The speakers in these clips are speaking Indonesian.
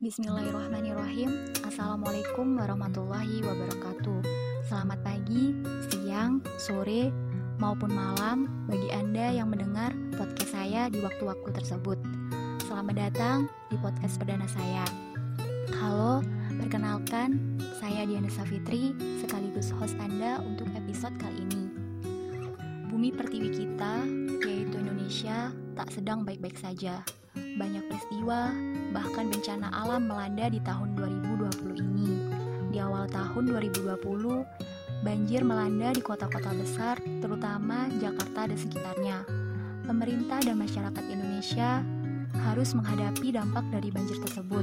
Bismillahirrahmanirrahim. Assalamualaikum warahmatullahi wabarakatuh. Selamat pagi, siang, sore, maupun malam bagi Anda yang mendengar podcast saya di waktu-waktu tersebut. Selamat datang di podcast perdana saya. Halo, perkenalkan saya Diana Safitri sekaligus host Anda untuk episode kali ini. Bumi pertiwi kita, yaitu Indonesia, tak sedang baik-baik saja banyak peristiwa, bahkan bencana alam melanda di tahun 2020 ini. Di awal tahun 2020, banjir melanda di kota-kota besar, terutama Jakarta dan sekitarnya. Pemerintah dan masyarakat Indonesia harus menghadapi dampak dari banjir tersebut.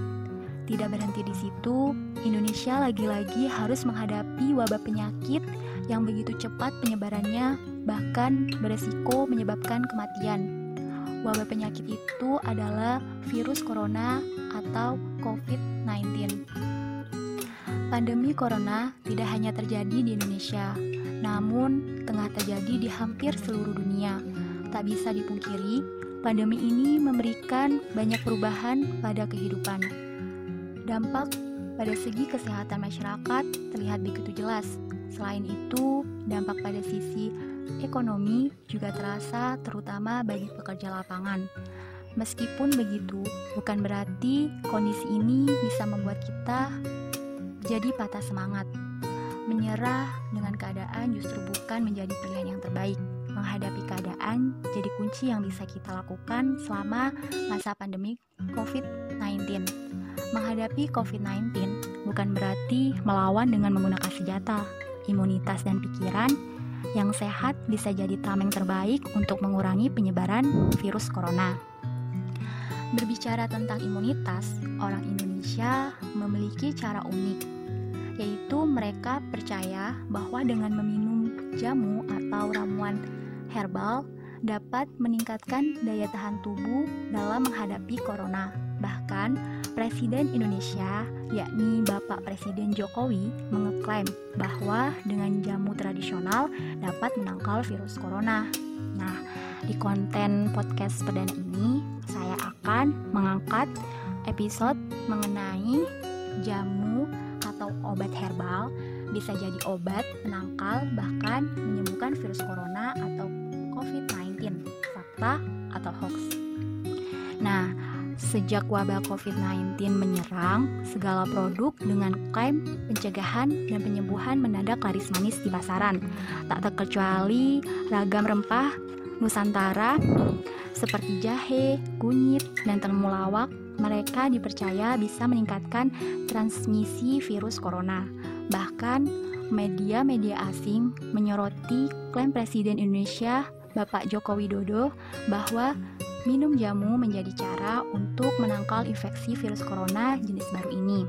Tidak berhenti di situ, Indonesia lagi-lagi harus menghadapi wabah penyakit yang begitu cepat penyebarannya, bahkan beresiko menyebabkan kematian wabah penyakit itu adalah virus corona atau COVID-19. Pandemi corona tidak hanya terjadi di Indonesia, namun tengah terjadi di hampir seluruh dunia. Tak bisa dipungkiri, pandemi ini memberikan banyak perubahan pada kehidupan. Dampak pada segi kesehatan masyarakat terlihat begitu jelas. Selain itu, dampak pada sisi ekonomi juga terasa terutama bagi pekerja lapangan. Meskipun begitu, bukan berarti kondisi ini bisa membuat kita jadi patah semangat. Menyerah dengan keadaan justru bukan menjadi pilihan yang terbaik. Menghadapi keadaan jadi kunci yang bisa kita lakukan selama masa pandemi COVID-19. Menghadapi COVID-19 bukan berarti melawan dengan menggunakan senjata, imunitas dan pikiran yang sehat bisa jadi tameng terbaik untuk mengurangi penyebaran virus corona. Berbicara tentang imunitas, orang Indonesia memiliki cara unik, yaitu mereka percaya bahwa dengan meminum jamu atau ramuan herbal dapat meningkatkan daya tahan tubuh dalam menghadapi corona. Bahkan, Presiden Indonesia, yakni Bapak Presiden Jokowi, mengeklaim bahwa dengan jamu tradisional dapat menangkal virus corona. Nah, di konten podcast perdana ini, saya akan mengangkat episode mengenai jamu atau obat herbal bisa jadi obat penangkal bahkan menyembuhkan virus corona atau COVID-19, fakta atau hoax. Nah, Sejak wabah COVID-19 menyerang, segala produk dengan klaim pencegahan dan penyembuhan mendadak laris manis di pasaran. Tak terkecuali ragam rempah Nusantara seperti jahe, kunyit, dan temulawak, mereka dipercaya bisa meningkatkan transmisi virus corona. Bahkan, media-media asing menyoroti klaim Presiden Indonesia Bapak Joko Widodo bahwa Minum jamu menjadi cara untuk menangkal infeksi virus corona jenis baru ini.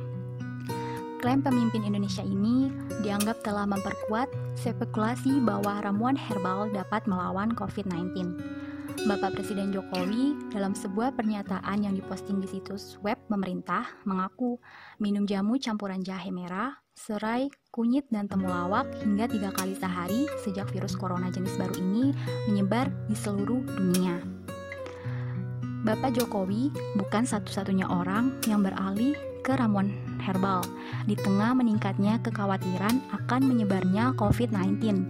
Klaim pemimpin Indonesia ini dianggap telah memperkuat spekulasi bahwa ramuan herbal dapat melawan COVID-19. Bapak Presiden Jokowi dalam sebuah pernyataan yang diposting di situs web pemerintah mengaku minum jamu campuran jahe merah, serai, kunyit, dan temulawak hingga tiga kali sehari sejak virus corona jenis baru ini menyebar di seluruh dunia. Bapak Jokowi bukan satu-satunya orang yang beralih ke ramuan herbal di tengah meningkatnya kekhawatiran akan menyebarnya COVID-19.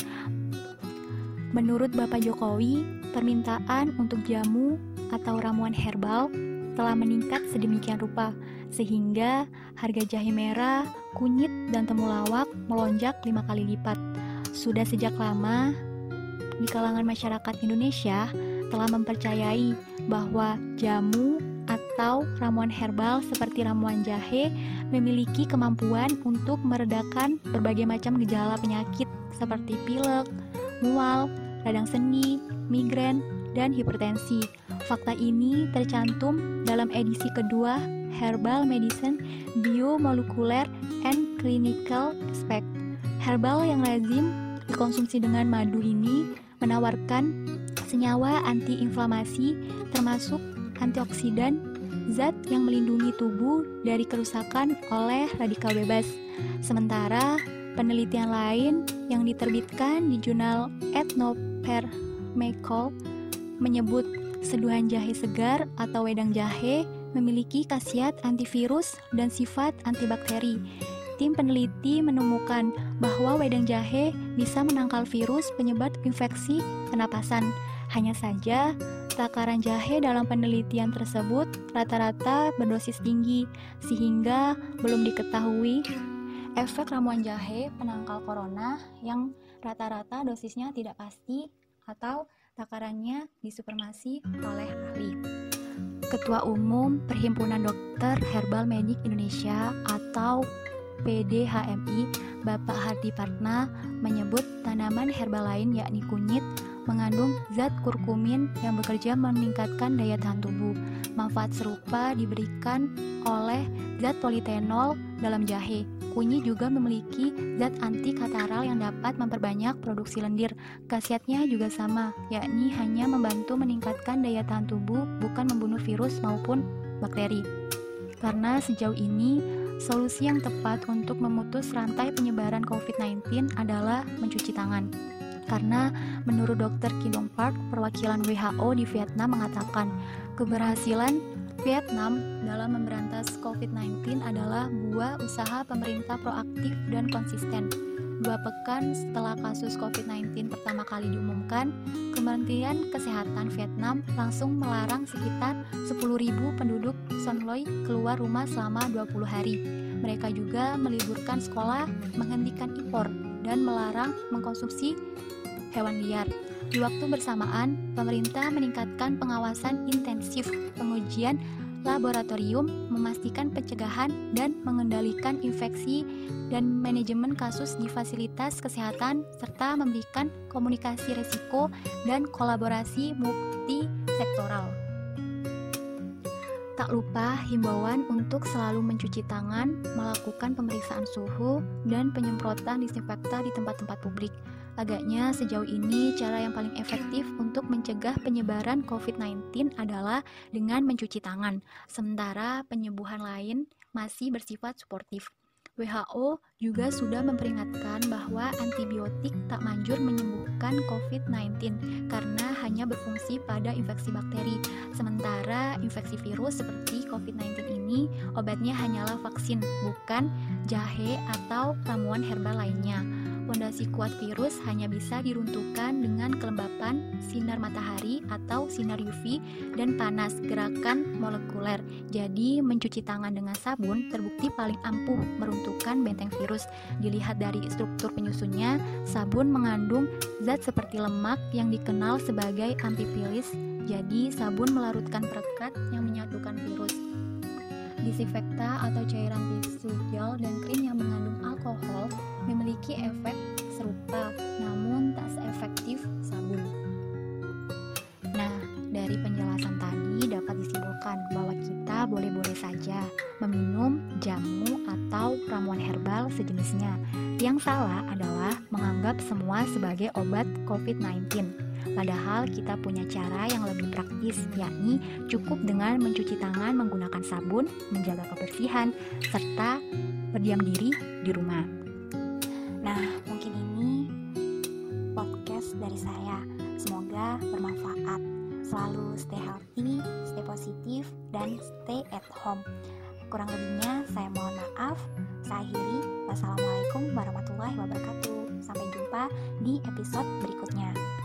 Menurut Bapak Jokowi, permintaan untuk jamu atau ramuan herbal telah meningkat sedemikian rupa sehingga harga jahe merah, kunyit, dan temulawak melonjak lima kali lipat. Sudah sejak lama di kalangan masyarakat Indonesia telah mempercayai bahwa jamu atau ramuan herbal seperti ramuan jahe memiliki kemampuan untuk meredakan berbagai macam gejala penyakit seperti pilek, mual, radang sendi, migrain, dan hipertensi. Fakta ini tercantum dalam edisi kedua Herbal Medicine Biomolecular and Clinical Aspect. Herbal yang lazim dikonsumsi dengan madu ini menawarkan senyawa antiinflamasi termasuk antioksidan, zat yang melindungi tubuh dari kerusakan oleh radikal bebas. Sementara penelitian lain yang diterbitkan di jurnal Ethnopermecol menyebut seduhan jahe segar atau wedang jahe memiliki khasiat antivirus dan sifat antibakteri. Tim peneliti menemukan bahwa wedang jahe bisa menangkal virus penyebab infeksi penapasan. Hanya saja, takaran jahe dalam penelitian tersebut rata-rata berdosis tinggi, sehingga belum diketahui efek ramuan jahe penangkal corona yang rata-rata dosisnya tidak pasti atau takarannya disupermasi oleh ahli. Ketua Umum Perhimpunan Dokter Herbal Medik Indonesia atau PDHMI, Bapak Hardi Partna menyebut tanaman herbal lain yakni kunyit mengandung zat kurkumin yang bekerja meningkatkan daya tahan tubuh. Manfaat serupa diberikan oleh zat politenol dalam jahe. Kunyit juga memiliki zat anti kataral yang dapat memperbanyak produksi lendir. Khasiatnya juga sama, yakni hanya membantu meningkatkan daya tahan tubuh, bukan membunuh virus maupun bakteri. Karena sejauh ini Solusi yang tepat untuk memutus rantai penyebaran COVID-19 adalah mencuci tangan. Karena menurut Dr. Kidong Park, perwakilan WHO di Vietnam mengatakan keberhasilan Vietnam dalam memberantas COVID-19 adalah buah usaha pemerintah proaktif dan konsisten. Dua pekan setelah kasus COVID-19 pertama kali diumumkan, Kementerian Kesehatan Vietnam langsung melarang sekitar 10.000 penduduk Son Loi keluar rumah selama 20 hari. Mereka juga meliburkan sekolah, menghentikan impor, dan melarang mengkonsumsi hewan liar. Di waktu bersamaan, pemerintah meningkatkan pengawasan intensif pengujian laboratorium, memastikan pencegahan dan mengendalikan infeksi dan manajemen kasus di fasilitas kesehatan serta memberikan komunikasi resiko dan kolaborasi multisektoral. Tak lupa himbauan untuk selalu mencuci tangan, melakukan pemeriksaan suhu, dan penyemprotan disinfektan di tempat-tempat publik. Agaknya sejauh ini cara yang paling efektif untuk mencegah penyebaran COVID-19 adalah dengan mencuci tangan, sementara penyembuhan lain masih bersifat suportif. WHO juga sudah memperingatkan bahwa antibiotik tak manjur menyembuhkan COVID-19 karena hanya berfungsi pada infeksi bakteri. Sementara infeksi virus seperti COVID-19 ini obatnya hanyalah vaksin, bukan jahe atau ramuan herbal lainnya. Fondasi kuat virus hanya bisa diruntuhkan dengan kelembapan, sinar matahari atau sinar UV, dan panas gerakan molekuler. Jadi, mencuci tangan dengan sabun terbukti paling ampuh meruntuhkan benteng virus. Dilihat dari struktur penyusunnya, sabun mengandung zat seperti lemak yang dikenal sebagai antipilis. Jadi, sabun melarutkan perekat yang menyatukan virus. Disinfekta atau cairan tisu gel dan krim yang mengandung alkohol memiliki efek sejenisnya. Yang salah adalah menganggap semua sebagai obat COVID-19 Padahal kita punya cara yang lebih praktis, yakni cukup dengan mencuci tangan menggunakan sabun, menjaga kebersihan, serta berdiam diri di rumah. Nah, mungkin ini podcast dari saya. Semoga bermanfaat. Selalu stay healthy, stay positif, dan stay at home. Kurang lebihnya saya mohon maaf. Saya akhiri. Wassalamualaikum warahmatullahi wabarakatuh. Sampai jumpa di episode berikutnya.